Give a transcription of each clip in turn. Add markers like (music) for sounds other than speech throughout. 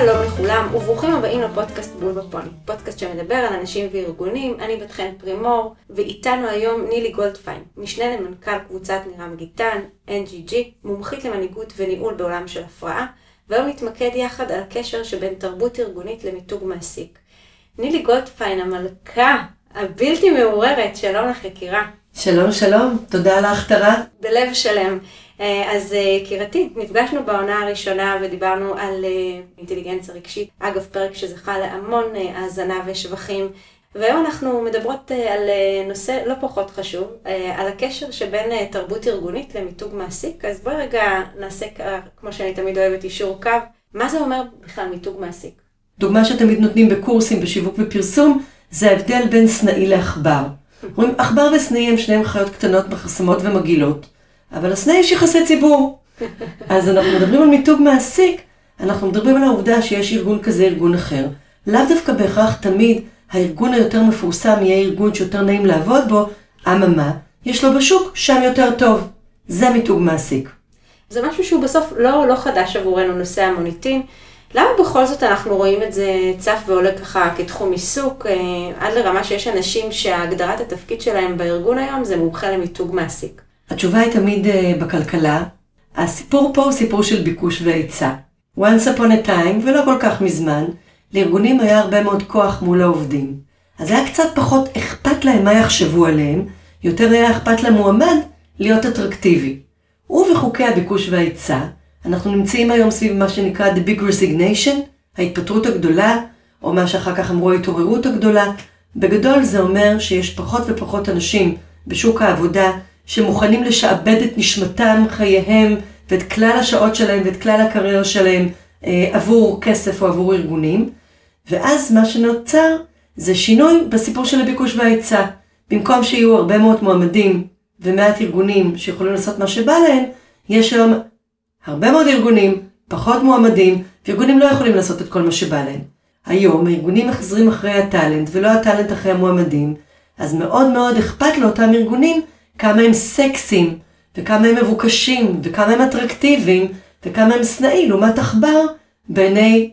שלום לכולם וברוכים הבאים לפודקאסט בול בפוני, פודקאסט שמדבר על אנשים וארגונים, אני בת חן פרימור, ואיתנו היום נילי גולדפיין, משנה למנכ"ל קבוצת נירם גיטן, NGG, מומחית למנהיגות וניהול בעולם של הפרעה, והיום נתמקד יחד על הקשר שבין תרבות ארגונית למיתוג מעסיק. נילי גולדפיין, המלכה הבלתי מעוררת, שלום לך יקירה. שלום שלום, תודה על ההכתרה. בלב שלם. אה, אז אה, יקירתי, נפגשנו בעונה הראשונה ודיברנו על אה, אינטליגנציה רגשית. אגב, פרק שזכה להמון האזנה ושבחים. והיום אנחנו מדברות על נושא לא פחות חשוב, על הקשר שבין תרבות ארגונית למיתוג מעסיק. אז בואי רגע נעשה, כמו שאני תמיד אוהבת, אישור קו. מה זה אומר בכלל מיתוג מעסיק? דוגמה שתמיד נותנים בקורסים בשיווק ופרסום, זה ההבדל בין סנאי לעכבר. אומרים, עכבר וסנאי הם שניהם חיות קטנות, מחסמות ומגעילות. אבל לסנה יש יחסי ציבור. אז אנחנו מדברים על מיתוג מעסיק, אנחנו מדברים על העובדה שיש ארגון כזה, ארגון אחר. לאו דווקא בהכרח תמיד הארגון היותר מפורסם יהיה ארגון שיותר נעים לעבוד בו, אממה, יש לו בשוק שם יותר טוב. זה מיתוג מעסיק. זה משהו שהוא בסוף לא, לא חדש עבורנו, נושא המוניטין. למה בכל זאת אנחנו רואים את זה צף ועולה ככה כתחום עיסוק, אה, עד לרמה שיש אנשים שהגדרת התפקיד שלהם בארגון היום זה מומחה למיתוג מעסיק? התשובה היא תמיד uh, בכלכלה. הסיפור פה הוא סיפור של ביקוש והיצע. once upon a time, ולא כל כך מזמן, לארגונים היה הרבה מאוד כוח מול העובדים. אז היה קצת פחות אכפת להם מה יחשבו עליהם, יותר היה אכפת למועמד להיות אטרקטיבי. ובחוקי הביקוש וההיצע, אנחנו נמצאים היום סביב מה שנקרא The Big Resignation, ההתפטרות הגדולה, או מה שאחר כך אמרו ההתעוררות הגדולה. בגדול זה אומר שיש פחות ופחות אנשים בשוק העבודה שמוכנים לשעבד את נשמתם, חייהם ואת כלל השעות שלהם ואת כלל הקריירה שלהם אה, עבור כסף או עבור ארגונים. ואז מה שנוצר זה שינוי בסיפור של הביקוש וההיצע. במקום שיהיו הרבה מאוד מועמדים ומעט ארגונים שיכולים לעשות מה שבא להם, יש היום הרבה מאוד ארגונים, פחות מועמדים, וארגונים לא יכולים לעשות את כל מה שבא להם. היום הארגונים מחזרים אחרי הטאלנט ולא הטאלנט אחרי המועמדים, אז מאוד מאוד אכפת לאותם ארגונים כמה הם סקסים, וכמה הם מבוקשים, וכמה הם אטרקטיביים, וכמה הם שנאי לעומת עכבר בעיני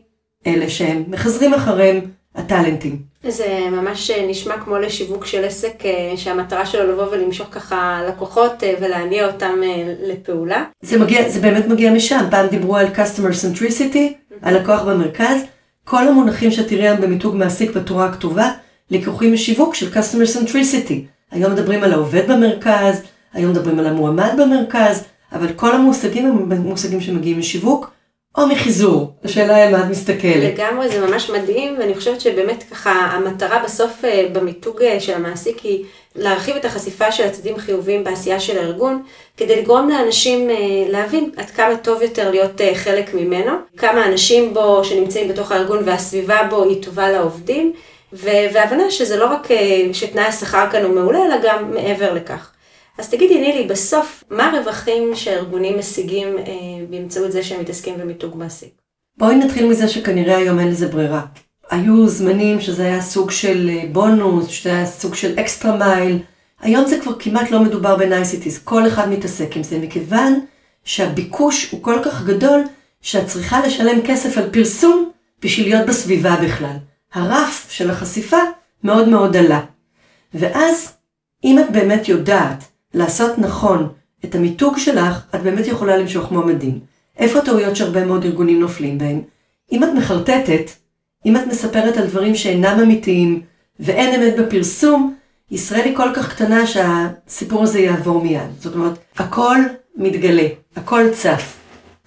אלה שהם מחזרים אחריהם הטאלנטים. זה ממש נשמע כמו לשיווק של עסק אה, שהמטרה שלו לבוא ולמשוך ככה לקוחות אה, ולהניע אותם אה, לפעולה. זה, מגיע, זה באמת מגיע משם, פעם דיברו על customer centricity, הלקוח במרכז, כל המונחים שתראי היום במיתוג מעסיק בתורה הכתובה, לקוחים משיווק של customer centricity. היום מדברים על העובד במרכז, היום מדברים על המועמד במרכז, אבל כל המושגים הם מושגים שמגיעים משיווק או מחיזור. השאלה היא מה את מסתכלת. לגמרי, זה ממש מדהים, ואני חושבת שבאמת ככה המטרה בסוף אה, במיתוג אה, של המעסיק היא להרחיב את החשיפה של הצדדים החיוביים בעשייה של הארגון, כדי לגרום לאנשים אה, להבין עד כמה טוב יותר להיות חלק ממנו, כמה אנשים בו שנמצאים בתוך הארגון והסביבה בו היא טובה לעובדים. והבנה שזה לא רק אה, שתנאי השכר כאן הוא מעולה, אלא גם מעבר לכך. אז תגידי, נילי, בסוף, מה הרווחים שהארגונים משיגים אה, באמצעות זה שהם מתעסקים במיתוג מעסיק? בואי נתחיל מזה שכנראה היום אין לזה ברירה. היו זמנים שזה היה סוג של אה, בונוס, שזה היה סוג של אקסטרה מייל. היום זה כבר כמעט לא מדובר בנייסיטיז, כל אחד מתעסק עם זה, מכיוון שהביקוש הוא כל כך גדול, שאת צריכה לשלם כסף על פרסום בשביל להיות בסביבה בכלל. הרף של החשיפה מאוד מאוד עלה. ואז, אם את באמת יודעת לעשות נכון את המיתוג שלך, את באמת יכולה למשוך מועמדים. איפה הטעויות שהרבה מאוד ארגונים נופלים בהם? אם את מחרטטת, אם את מספרת על דברים שאינם אמיתיים ואין אמת בפרסום, ישראל היא כל כך קטנה שהסיפור הזה יעבור מיד. זאת אומרת, הכל מתגלה, הכל צף.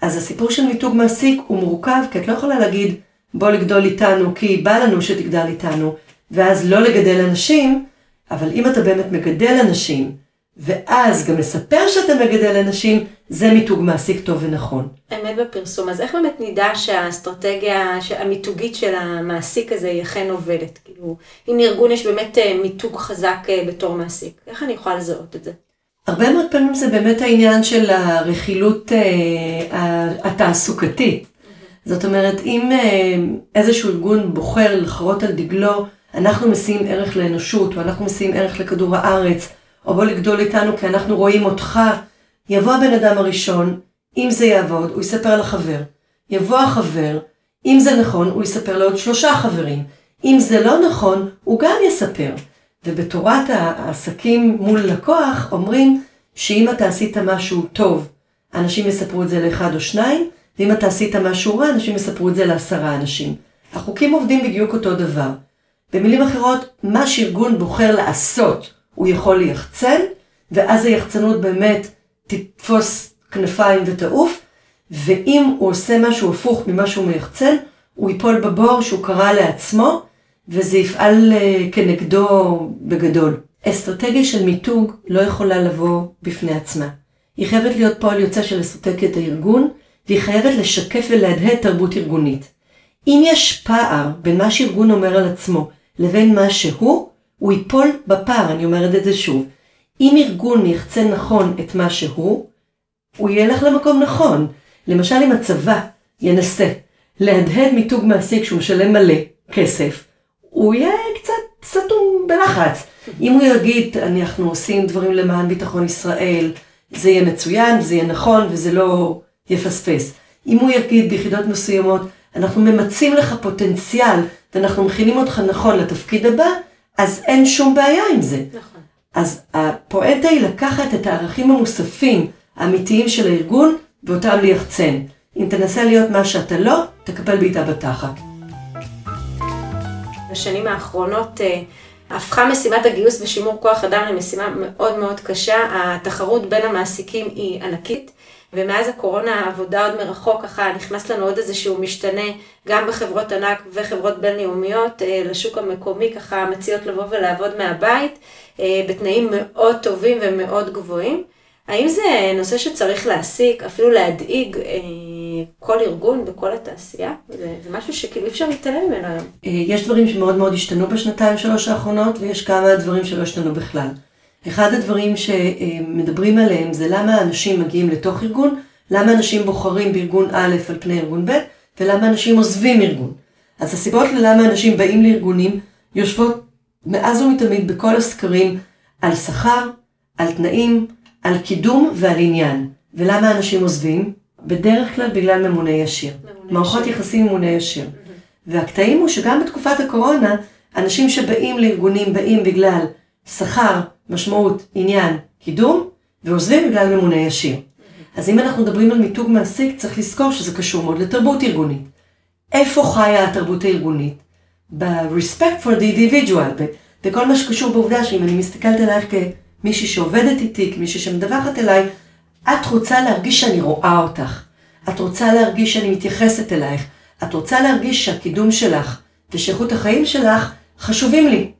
אז הסיפור של מיתוג מעסיק הוא מורכב, כי את לא יכולה להגיד, בוא לגדול איתנו כי בא לנו שתגדל איתנו, ואז לא לגדל אנשים, אבל אם אתה באמת מגדל אנשים, ואז גם לספר שאתה מגדל אנשים, זה מיתוג מעסיק טוב ונכון. אמת בפרסום. אז איך באמת נדע שהאסטרטגיה המיתוגית של המעסיק הזה היא אכן עובדת? כאילו, אם לארגון יש באמת אה, מיתוג חזק אה, בתור מעסיק, איך אני יכולה לזהות את זה? הרבה מאוד פעמים זה באמת העניין של הרכילות אה, התעסוקתית. זאת אומרת, אם אה, איזשהו ארגון בוחר לחרות על דגלו, אנחנו משיאים ערך לאנושות, או אנחנו משיאים ערך לכדור הארץ, או בוא לגדול איתנו כי אנחנו רואים אותך, יבוא הבן אדם הראשון, אם זה יעבוד, הוא יספר לחבר. יבוא החבר, אם זה נכון, הוא יספר לעוד שלושה חברים. אם זה לא נכון, הוא גם יספר. ובתורת העסקים מול לקוח אומרים שאם אתה עשית משהו טוב, אנשים יספרו את זה לאחד או שניים, ואם אתה עשית משהו רע, אנשים יספרו את זה לעשרה אנשים. החוקים עובדים בדיוק אותו דבר. במילים אחרות, מה שארגון בוחר לעשות, הוא יכול ליחצן, ואז היחצנות באמת תתפוס כנפיים ותעוף, ואם הוא עושה משהו הפוך ממה שהוא מייחצן, הוא ייפול בבור שהוא קרא לעצמו, וזה יפעל אה, כנגדו בגדול. אסטרטגיה של מיתוג לא יכולה לבוא בפני עצמה. היא חייבת להיות פועל יוצא של אסטרטגיית הארגון, והיא חייבת לשקף ולהדהד תרבות ארגונית. אם יש פער בין מה שארגון אומר על עצמו לבין מה שהוא, הוא ייפול בפער, אני אומרת את זה שוב. אם ארגון יחצה נכון את מה שהוא, הוא ילך למקום נכון. למשל אם הצבא ינסה להדהד מיתוג מעסיק שהוא משלם מלא כסף, הוא יהיה קצת סתום בלחץ. אם הוא יגיד, אנחנו עושים דברים למען ביטחון ישראל, זה יהיה מצוין, זה יהיה נכון וזה לא יפספס. אם הוא יגיד ביחידות מסוימות, אנחנו ממצים לך פוטנציאל ואנחנו מכינים אותך נכון לתפקיד הבא, אז אין שום בעיה עם זה. נכון. אז הפואנטה היא לקחת את הערכים המוספים האמיתיים של הארגון ואותם ליחצן. אם תנסה להיות מה שאתה לא, תקבל בעיטה בתחת. בשנים האחרונות אה, הפכה משימת הגיוס ושימור כוח אדם למשימה מאוד מאוד קשה. התחרות בין המעסיקים היא ענקית. ומאז הקורונה העבודה עוד מרחוק ככה נכנס לנו עוד איזשהו משתנה גם בחברות ענק וחברות בינלאומיות אה, לשוק המקומי ככה מציעות לבוא ולעבוד מהבית אה, בתנאים מאוד טובים ומאוד גבוהים. האם זה נושא שצריך להעסיק, אפילו להדאיג אה, כל ארגון בכל התעשייה? זה, זה משהו שכאילו אי אפשר להתעלם ממנו היום. יש דברים שמאוד מאוד השתנו בשנתיים שלוש האחרונות ויש כמה דברים שלא השתנו בכלל. אחד הדברים שמדברים עליהם זה למה אנשים מגיעים לתוך ארגון, למה אנשים בוחרים בארגון א' על פני ארגון ב', ולמה אנשים עוזבים ארגון. אז הסיבות ללמה אנשים באים לארגונים יושבות מאז ומתמיד בכל הסקרים על שכר, על תנאים, על קידום ועל עניין. ולמה אנשים עוזבים? בדרך כלל בגלל ממונה ישיר. ממונה מערכות ישיר. יחסים ממונה ישיר. Mm-hmm. והקטעים הוא שגם בתקופת הקורונה, אנשים שבאים לארגונים באים בגלל שכר, משמעות, עניין, קידום, ועוזבים בגלל ממונה ישיר. אז אם אנחנו מדברים על מיתוג מעסיק, צריך לזכור שזה קשור מאוד לתרבות ארגונית. איפה חיה התרבות הארגונית? ב-respect for the individual, בכל מה שקשור בעובדה שאם אני מסתכלת עלייך כמישהי שעובדת איתי, כמישהי שמדווחת אליי, את רוצה להרגיש שאני רואה אותך. את רוצה להרגיש שאני מתייחסת אלייך. את רוצה להרגיש שהקידום שלך ושאיכות החיים שלך חשובים לי.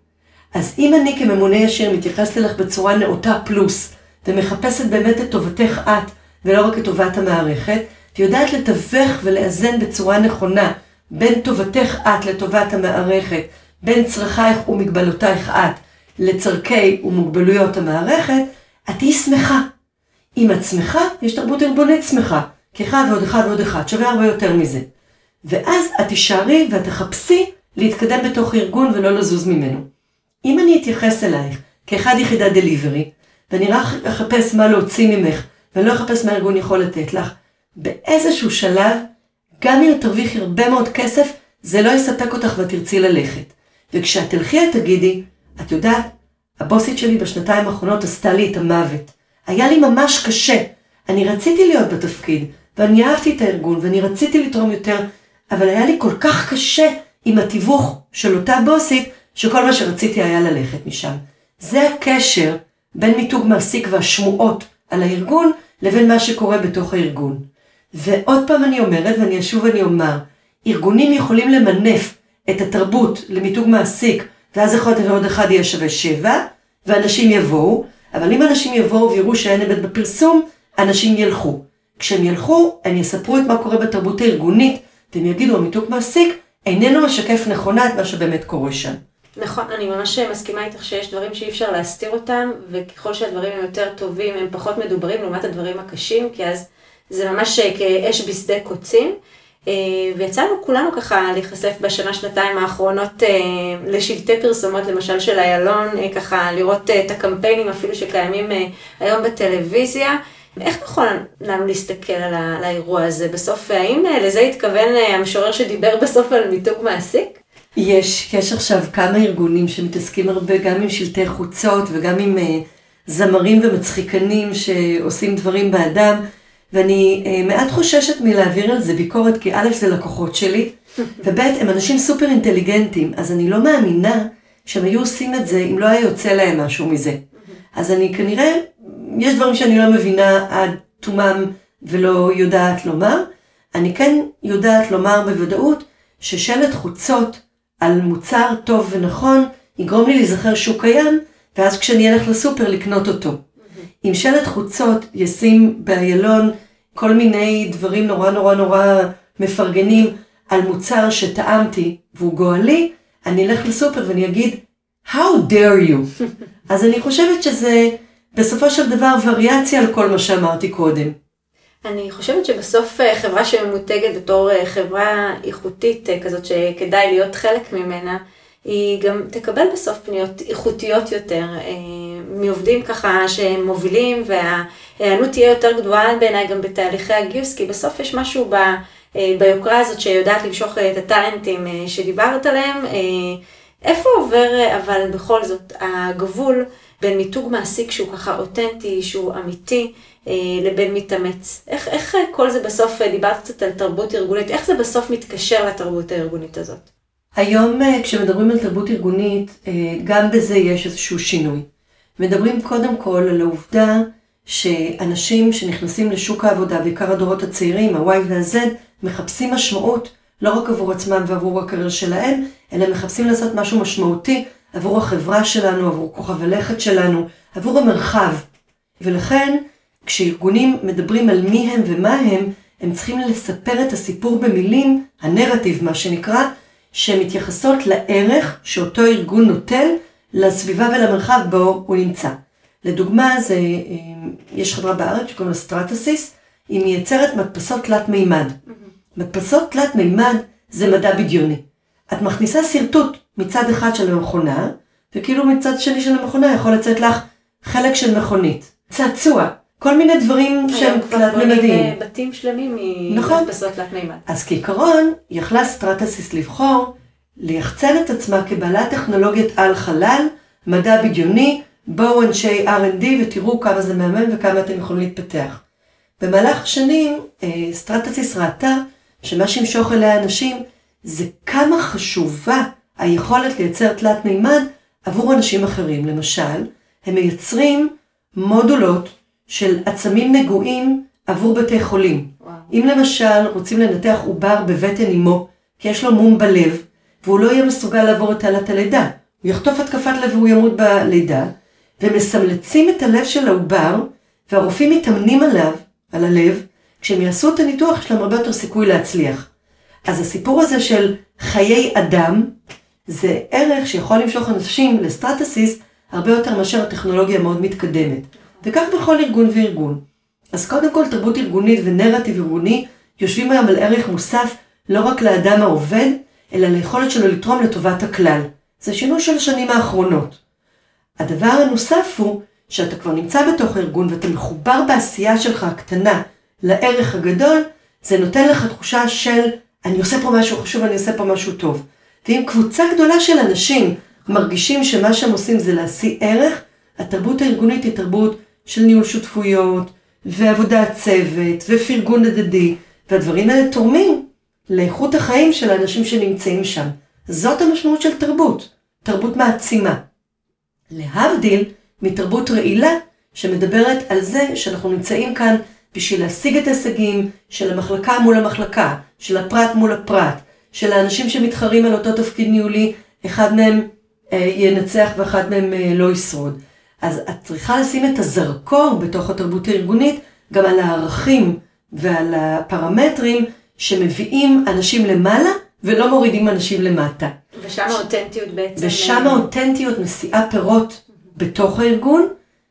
אז אם אני כממונה ישיר מתייחסת אליך בצורה נאותה פלוס, ומחפשת באמת את טובתך את, ולא רק את טובת המערכת, ויודעת לתווך ולאזן בצורה נכונה בין טובתך את לטובת המערכת, בין צרכייך ומגבלותייך את לצורכי ומוגבלויות המערכת, את תהיי שמחה. אם את שמחה, יש תרבות ארגונית שמחה, כי אחד ועוד אחד ועוד אחד שווה הרבה יותר מזה. ואז את תישארי ואת תחפשי להתקדם בתוך ארגון ולא לזוז ממנו. אם אני אתייחס אלייך כאחד יחידת דליברי, ואני רק אחפש מה להוציא ממך, ואני לא אחפש מה הארגון יכול לתת לך, באיזשהו שלב, גם אם תרוויחי הרבה מאוד כסף, זה לא יספק אותך ותרצי ללכת. וכשאת תלכי את תגידי, את יודעת, הבוסית שלי בשנתיים האחרונות עשתה לי את המוות. היה לי ממש קשה. אני רציתי להיות בתפקיד, ואני אהבתי את הארגון, ואני רציתי לתרום יותר, אבל היה לי כל כך קשה עם התיווך של אותה בוסית, שכל מה שרציתי היה ללכת משם. זה הקשר בין מיתוג מעסיק והשמועות על הארגון לבין מה שקורה בתוך הארגון. ועוד פעם אני אומרת, ואני אשוב ואני אומר, ארגונים יכולים למנף את התרבות למיתוג מעסיק, ואז יכול להיות שעוד אחד יהיה שווה שבע, ואנשים יבואו, אבל אם אנשים יבואו ויראו שאין אמת בפרסום, אנשים ילכו. כשהם ילכו, הם יספרו את מה קורה בתרבות הארגונית, והם יגידו, המיתוג מעסיק איננו משקף נכונה את מה שבאמת קורה שם. נכון, אני ממש מסכימה איתך שיש דברים שאי אפשר להסתיר אותם, וככל שהדברים הם יותר טובים, הם פחות מדוברים לעומת הדברים הקשים, כי אז זה ממש כאש בשדה קוצים. אה, ויצאנו כולנו ככה להיחשף בשנה, שנתיים האחרונות אה, לשלטי פרסומות, למשל של איילון, אה, ככה לראות את הקמפיינים אפילו שקיימים היום בטלוויזיה. איך נכון לנו להסתכל על, ה, על האירוע הזה בסוף? האם אה, לזה התכוון אה, המשורר שדיבר בסוף על מיתוג מעסיק? יש, יש עכשיו כמה ארגונים שמתעסקים הרבה גם עם שלטי חוצות וגם עם uh, זמרים ומצחיקנים שעושים דברים באדם, ואני uh, מעט חוששת מלהעביר על זה ביקורת, כי א' זה לקוחות שלי, (laughs) וב' הם אנשים סופר אינטליגנטים, אז אני לא מאמינה שהם היו עושים את זה אם לא היה יוצא להם משהו מזה. אז אני כנראה, יש דברים שאני לא מבינה עד תומם ולא יודעת לומר. אני כן יודעת לומר בוודאות ששלט חוצות על מוצר טוב ונכון יגרום לי להיזכר שהוא קיים, ואז כשאני אלך לסופר לקנות אותו. אם שלט חוצות ישים באיילון כל מיני דברים נורא נורא נורא מפרגנים על מוצר שטעמתי והוא גואלי, אני אלך לסופר ואני אגיד, How dare you? (laughs) אז אני חושבת שזה בסופו של דבר וריאציה על כל מה שאמרתי קודם. אני חושבת שבסוף אה, חברה שממותגת בתור אה, חברה איכותית אה, כזאת שכדאי להיות חלק ממנה, היא גם תקבל בסוף פניות איכותיות יותר מעובדים ככה שהם מובילים וההיענות תהיה יותר גדולה בעיניי גם בתהליכי הגיוס, כי בסוף יש משהו ב... ביוקרה הזאת שיודעת למשוך את הטאלנטים שדיברת עליהם. איפה עובר אבל בכל זאת הגבול בין מיתוג מעסיק שהוא ככה אותנטי, שהוא אמיתי, לבין מתאמץ? איך, איך כל זה בסוף, אה, דיברת קצת על תרבות ארגונית, איך זה בסוף מתקשר לתרבות הארגונית הזאת? היום אה, כשמדברים על תרבות ארגונית, גם בזה יש איזשהו שינוי. מדברים קודם כל על העובדה שאנשים שנכנסים לשוק העבודה, בעיקר הדורות הצעירים, ה-Y וה-Z, מחפשים משמעות לא רק עבור עצמם ועבור הקריירה שלהם, אלא מחפשים לעשות משהו משמעותי עבור החברה שלנו, עבור כוכב הלכת שלנו, עבור המרחב. ולכן, כשארגונים מדברים על מי הם ומה הם, הם צריכים לספר את הסיפור במילים, הנרטיב מה שנקרא, שמתייחסות לערך שאותו ארגון נוטל לסביבה ולמרחב בו הוא נמצא. לדוגמה, זה, אה, יש חברה בארץ שקוראים לה סטרטסיס, היא מייצרת מדפסות תלת מימד. אמ-המ. מדפסות תלת מימד זה מדע בדיוני. את מכניסה שרטוט מצד אחד של המכונה, וכאילו מצד שני של המכונה יכול לצאת לך חלק של מכונית. צעצוע. כל מיני דברים שהם תלת מימדיים. כבר בתים שלמים נכון. ממדפסות תלת מימד. אז כעיקרון, יכלה סטרטסיס לבחור ליחצן את עצמה כבעלת טכנולוגיית על חלל, מדע בדיוני, בואו אנשי R&D ותראו כמה זה מהמם וכמה אתם יכולים להתפתח. במהלך השנים, אה, סטרטסיס ראתה שמה שימשוך אליה אנשים זה כמה חשובה היכולת לייצר תלת מימד עבור אנשים אחרים. למשל, הם מייצרים מודולות של עצמים נגועים עבור בתי חולים. וואו. אם למשל רוצים לנתח עובר בבטן אמו, כי יש לו מום בלב, והוא לא יהיה מסוגל לעבור את תעלת הלידה, הוא יחטוף התקפת לב והוא ימות בלידה, ומסמלצים את הלב של העובר, והרופאים מתאמנים עליו, על הלב, כשהם יעשו את הניתוח יש להם הרבה יותר סיכוי להצליח. אז הסיפור הזה של חיי אדם, זה ערך שיכול למשוך אנשים לסטרטסיס הרבה יותר מאשר הטכנולוגיה המאוד מתקדמת. וכך בכל ארגון וארגון. אז קודם כל תרבות ארגונית ונרטיב ארגוני יושבים היום על ערך מוסף לא רק לאדם העובד, אלא ליכולת שלו לתרום לטובת הכלל. זה שינוי של השנים האחרונות. הדבר הנוסף הוא שאתה כבר נמצא בתוך הארגון ואתה מחובר בעשייה שלך הקטנה לערך הגדול, זה נותן לך תחושה של אני עושה פה משהו חשוב, אני עושה פה משהו טוב. ואם קבוצה גדולה של אנשים מרגישים שמה שהם עושים זה להשיא ערך, התרבות הארגונית היא תרבות של ניהול שותפויות, ועבודת צוות, ופרגון הדדי, והדברים האלה תורמים לאיכות החיים של האנשים שנמצאים שם. זאת המשמעות של תרבות, תרבות מעצימה. להבדיל מתרבות רעילה, שמדברת על זה שאנחנו נמצאים כאן בשביל להשיג את ההישגים של המחלקה מול המחלקה, של הפרט מול הפרט, של האנשים שמתחרים על אותו תפקיד ניהולי, אחד מהם אה, ינצח ואחד מהם אה, לא ישרוד. אז את צריכה לשים את הזרקור בתוך התרבות הארגונית גם על הערכים ועל הפרמטרים שמביאים אנשים למעלה ולא מורידים אנשים למטה. ושם האותנטיות בעצם... ושם אה, האותנטיות מסיעה פירות בתוך הארגון,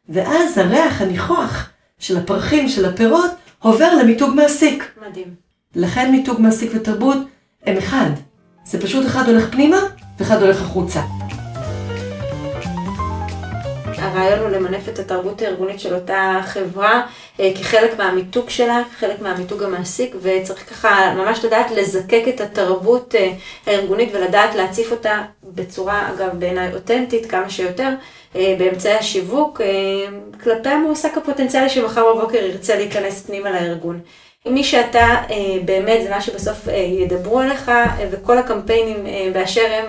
ואז הריח הניחוח של הפרחים, של הפירות, עובר למיתוג מעסיק. מדהים. לכן מיתוג מעסיק ותרבות הם אחד. זה פשוט אחד הולך פנימה ואחד הולך החוצה. הרעיון הוא למנף את התרבות הארגונית של אותה חברה אה, כחלק מהמיתוג שלה, כחלק מהמיתוג המעסיק, וצריך ככה ממש לדעת לזקק את התרבות אה, הארגונית ולדעת להציף אותה בצורה, אגב, בעיניי אותנטית כמה שיותר, באמצעי השיווק, כלפי המועסק הפוטנציאלי שמחר בבוקר ירצה להיכנס פנימה לארגון. מי שאתה אה, באמת, זה מה שבסוף אה, ידברו עליך, אה, וכל הקמפיינים באשר הם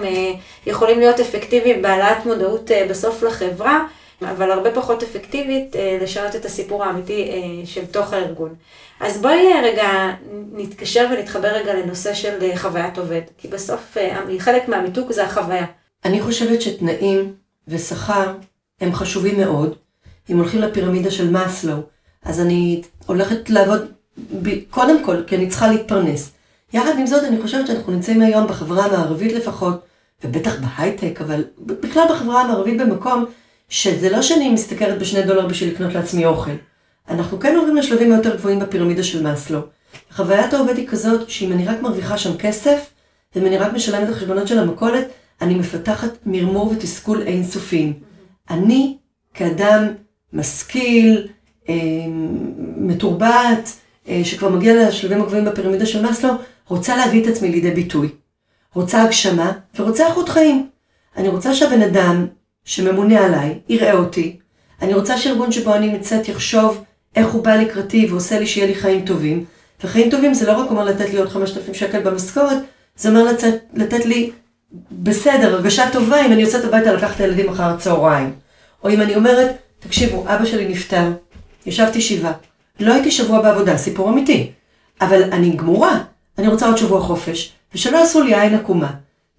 יכולים להיות אפקטיביים בהעלאת מודעות בסוף לחברה, אבל הרבה פחות אפקטיבית לשנות את הסיפור האמיתי של תוך הארגון. אז בואי רגע נתקשר ונתחבר רגע לנושא של חוויית עובד, כי בסוף חלק מהמיתוג זה החוויה. אני חושבת שתנאים ושכר הם חשובים מאוד. אם הולכים לפירמידה של מאסלו, אז אני הולכת לעבוד קודם כל, כי אני צריכה להתפרנס. יחד עם זאת, אני חושבת שאנחנו נמצאים היום בחברה המערבית לפחות, ובטח בהייטק, אבל בכלל בחברה המערבית במקום, שזה לא שאני משתכרת בשני דולר בשביל לקנות לעצמי אוכל. אנחנו כן עוברים לשלבים היותר גבוהים בפירמידה של מאסלו. חוויית העובד היא כזאת, שאם אני רק מרוויחה שם כסף, ואם אני רק משלמת את החשבונות של המכולת, אני מפתחת מרמור ותסכול אינסופיים. אני, כאדם משכיל, אה, מתורבת, אה, שכבר מגיע לשלבים הגבוהים בפירמידה של מאסלו, רוצה להביא את עצמי לידי ביטוי. רוצה הגשמה ורוצה איכות חיים. אני רוצה שהבן אדם שממונה עליי יראה אותי. אני רוצה שארגון שבו אני נמצאת יחשוב איך הוא בא לקראתי ועושה לי שיהיה לי חיים טובים. וחיים טובים זה לא רק אומר לתת לי עוד 5,000 שקל במשכורת, זה אומר לצאת, לתת לי בסדר, הרגשה טובה אם אני יוצאת הביתה לקחת את הילדים אחר הצהריים. או אם אני אומרת, תקשיבו, אבא שלי נפטר, ישבתי שבעה, לא הייתי שבוע בעבודה, סיפור אמיתי. אבל אני גמורה, אני רוצה עוד שבוע חופש, ושלא יעשו לי עין עקומה.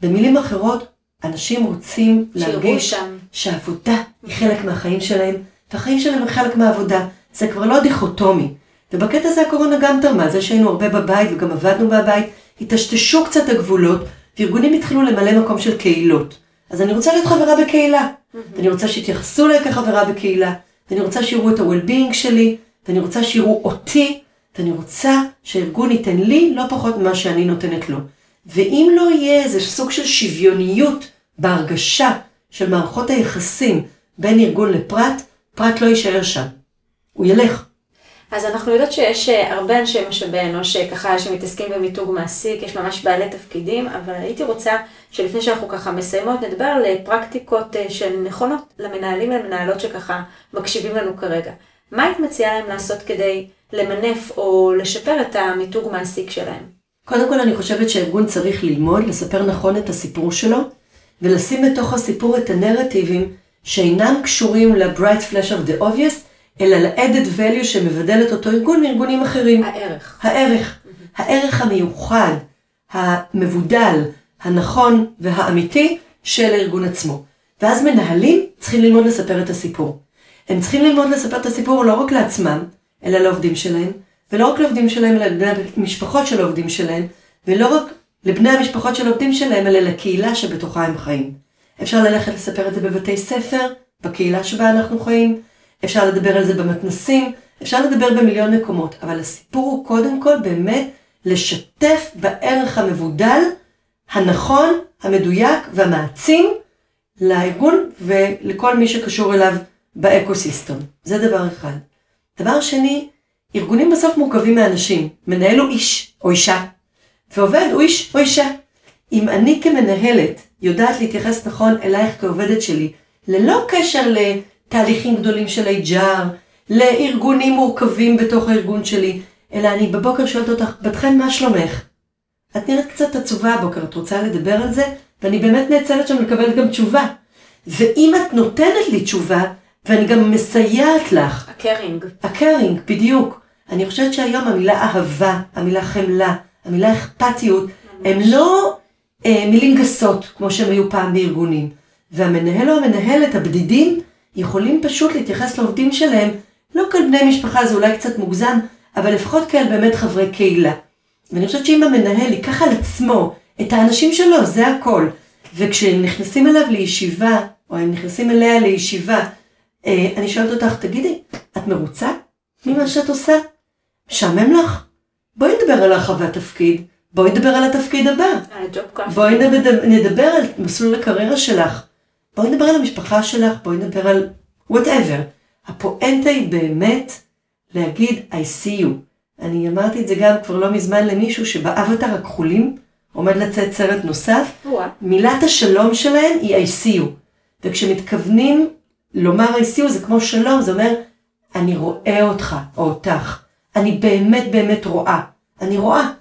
במילים אחרות, אנשים רוצים להרגיש שם. שהעבודה היא חלק מהחיים שלהם, והחיים שלהם הם חלק מהעבודה. זה כבר לא דיכוטומי. ובקטע הזה הקורונה גם תרמה, זה שהיינו הרבה בבית וגם עבדנו בבית, היטשטשו קצת הגבולות, וארגונים התחילו למלא מקום של קהילות. אז אני רוצה להיות חברה בקהילה. Mm-hmm. אני רוצה שיתייחסו אליי כחברה בקהילה, ואני רוצה שיראו את ה-well-being שלי, ואני רוצה שיראו אותי, ואני רוצה שהארגון ייתן לי לא פחות ממה שאני נותנת לו. ואם לא יהיה איזה סוג של שוויוניות בהרגשה של מערכות היחסים בין ארגון לפרט, פרט לא יישאר שם. הוא ילך. אז אנחנו יודעות שיש אה, הרבה אנשי משאבי אנוש אה, ככה שמתעסקים במיתוג מעסיק, יש ממש בעלי תפקידים, אבל הייתי רוצה שלפני שאנחנו ככה מסיימות, נדבר על אה, פרקטיקות שהן נכונות למנהלים ולמנהלות שככה מקשיבים לנו כרגע. מה היית מציעה להם לעשות כדי למנף או לשפר את המיתוג מעסיק שלהם? קודם כל אני חושבת שהארגון צריך ללמוד, לספר נכון את הסיפור שלו, ולשים בתוך הסיפור את הנרטיבים שאינם קשורים ל-bright flash of the obvious, אלא ל-added value שמבדל את אותו ארגון מארגונים אחרים. הערך. הערך. Mm-hmm. הערך המיוחד, המבודל, הנכון והאמיתי של הארגון עצמו. ואז מנהלים צריכים ללמוד לספר את הסיפור. הם צריכים ללמוד לספר את הסיפור לא רק לעצמם, אלא לעובדים שלהם, ולא רק לעובדים שלהם, אלא לבני המשפחות של העובדים שלהם, ולא רק לבני המשפחות של העובדים שלהם, אלא לקהילה שבתוכה הם חיים. אפשר ללכת לספר את זה בבתי ספר, בקהילה שבה אנחנו חיים, אפשר לדבר על זה במתנסים, אפשר לדבר במיליון מקומות, אבל הסיפור הוא קודם כל באמת לשתף בערך המבודל, הנכון, המדויק והמעצים לארגון ולכל מי שקשור אליו באקוסיסטם. זה דבר אחד. דבר שני, ארגונים בסוף מורכבים מאנשים. מנהל הוא איש או אישה, ועובד הוא איש או אישה. אם אני כמנהלת יודעת להתייחס נכון אלייך כעובדת שלי, ללא קשר לתהליכים גדולים של HR, לארגונים מורכבים בתוך הארגון שלי, אלא אני בבוקר שואלת אותך, בת חן, מה שלומך? את נראית קצת עצובה הבוקר, את רוצה לדבר על זה? ואני באמת נאצלת שם לקבל גם תשובה. ואם את נותנת לי תשובה, ואני גם מסייעת לך. הקרינג. הקרינג, בדיוק. אני חושבת שהיום המילה אהבה, המילה חמלה, המילה אכפתיות, הם לא אה, מילים גסות, כמו שהם היו פעם בארגונים. והמנהל או המנהלת הבדידים יכולים פשוט להתייחס לעובדים שלהם, לא כאל בני משפחה, זה אולי קצת מוגזם, אבל לפחות כאל באמת חברי קהילה. ואני חושבת שאם המנהל ייקח על עצמו את האנשים שלו, זה הכל. וכשהם נכנסים אליו לישיבה, או הם נכנסים אליה לישיבה, אה, אני שואלת אותך, תגידי, את מרוצה ממה שאת עושה? משעמם לך? בואי נדבר על הרחבת תפקיד, בואי נדבר על התפקיד הבא. על הג'וב קאפ. בואי נדבר, נדבר על מסלול הקריירה שלך. בואי נדבר על המשפחה שלך, בואי נדבר על whatever. הפואנטה היא באמת להגיד I see you. אני אמרתי את זה גם כבר לא מזמן למישהו שבאבטר הכחולים עומד לצאת סרט נוסף. מילת השלום שלהם היא I see you. וכשמתכוונים לומר I see you זה כמו שלום, זה אומר אני רואה אותך או אותך. אני באמת באמת רואה. אני רואה.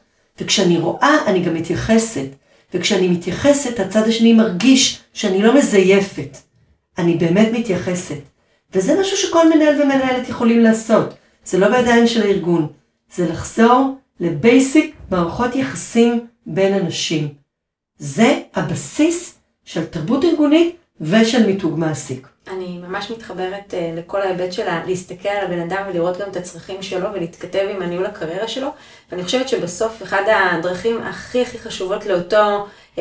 וכשאני רואה אני גם מתייחסת. וכשאני מתייחסת הצד השני מרגיש שאני לא מזייפת. אני באמת מתייחסת. וזה משהו שכל מנהל ומנהלת יכולים לעשות. זה לא בידיים של הארגון. זה לחזור לבייסיק מערכות יחסים בין אנשים. זה הבסיס של תרבות ארגונית ושל מיתוג מעסיק. אני ממש מתחברת uh, לכל ההיבט שלה, להסתכל על הבן אדם ולראות גם את הצרכים שלו ולהתכתב עם הניהול הקריירה שלו. ואני חושבת שבסוף אחד הדרכים הכי הכי חשובות לאותו, uh,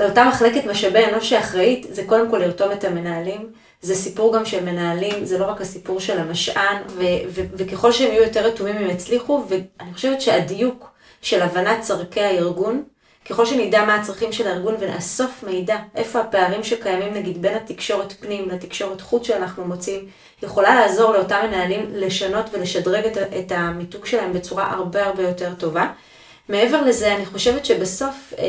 לאותה מחלקת משאבי אנוש שאחראית, זה קודם כל לרתום את המנהלים. זה סיפור גם של מנהלים, זה לא רק הסיפור של המשען, ו- ו- וככל שהם יהיו יותר רתומים הם יצליחו, ואני חושבת שהדיוק של הבנת צורכי הארגון, ככל שנדע מה הצרכים של הארגון ונאסוף מידע, איפה הפערים שקיימים נגיד בין התקשורת פנים לתקשורת חוץ שאנחנו מוצאים, יכולה לעזור לאותם מנהלים לשנות ולשדרג את, את המיתוג שלהם בצורה הרבה הרבה יותר טובה. מעבר לזה, אני חושבת שבסוף אה,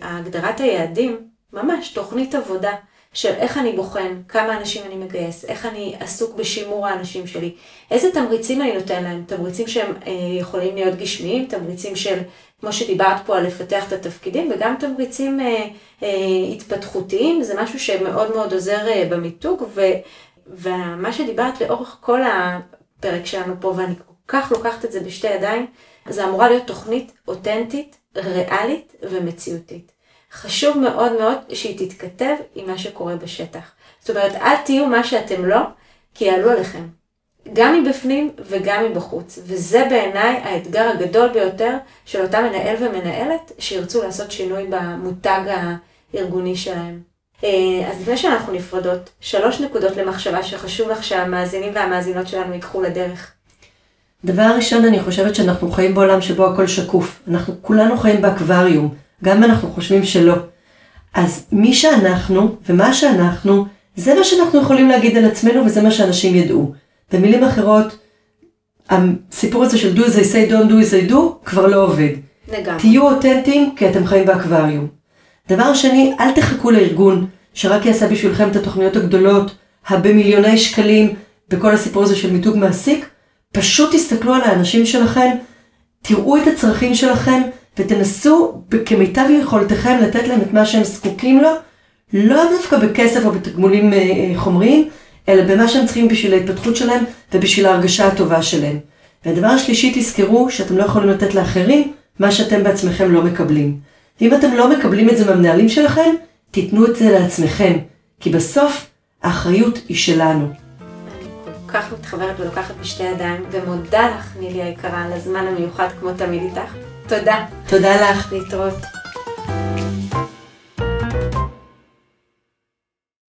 הגדרת היעדים, ממש תוכנית עבודה של איך אני בוחן, כמה אנשים אני מגייס, איך אני עסוק בשימור האנשים שלי, איזה תמריצים אני נותן להם, תמריצים שהם אה, יכולים להיות גשמיים, תמריצים של כמו שדיברת פה על לפתח את התפקידים, וגם תמריצים אה, אה, התפתחותיים, זה משהו שמאוד מאוד עוזר אה, במיתוג, ו, ומה שדיברת לאורך כל הפרק שלנו פה, ואני כל כך לוקחת את זה בשתי ידיים, זה אמורה להיות תוכנית אותנטית, ריאלית ומציאותית. חשוב מאוד מאוד שהיא תתכתב עם מה שקורה בשטח. זאת אומרת, אל תהיו מה שאתם לא, כי יעלו עליכם. גם מבפנים וגם מבחוץ. וזה בעיניי האתגר הגדול ביותר של אותם מנהל ומנהלת שירצו לעשות שינוי במותג הארגוני שלהם. אה, אז לפני שאנחנו נפרדות, שלוש נקודות למחשבה שחשוב לך שהמאזינים והמאזינות שלנו ייקחו לדרך. דבר ראשון, אני חושבת שאנחנו חיים בעולם שבו הכל שקוף. אנחנו כולנו חיים באקווריום, גם אם אנחנו חושבים שלא. אז מי שאנחנו ומה שאנחנו, זה מה שאנחנו יכולים להגיד על עצמנו וזה מה שאנשים ידעו. במילים אחרות, הסיפור הזה של do as I say, don't do as I do, כבר לא עובד. לגמרי. תהיו אותנטיים כי אתם חיים באקווריום. דבר שני, אל תחכו לארגון שרק יעשה בשבילכם את התוכניות הגדולות, הבמיליוני שקלים, בכל הסיפור הזה של מיתוג מעסיק. פשוט תסתכלו על האנשים שלכם, תראו את הצרכים שלכם, ותנסו כמיטב יכולתכם לתת להם את מה שהם זקוקים לו, לא דווקא בכסף או בתגמולים אה, אה, חומריים, אלא במה שהם צריכים בשביל ההתפתחות שלהם ובשביל ההרגשה הטובה שלהם. והדבר השלישי, תזכרו שאתם לא יכולים לתת לאחרים מה שאתם בעצמכם לא מקבלים. ואם אתם לא מקבלים את זה מהמנהלים שלכם, תיתנו את זה לעצמכם, כי בסוף האחריות היא שלנו. כל כך מתחברת ולוקחת בשתי ידיים, ומודה לך, נילי היקרה, על הזמן המיוחד כמו תמיד איתך. תודה. תודה לך. להתראות.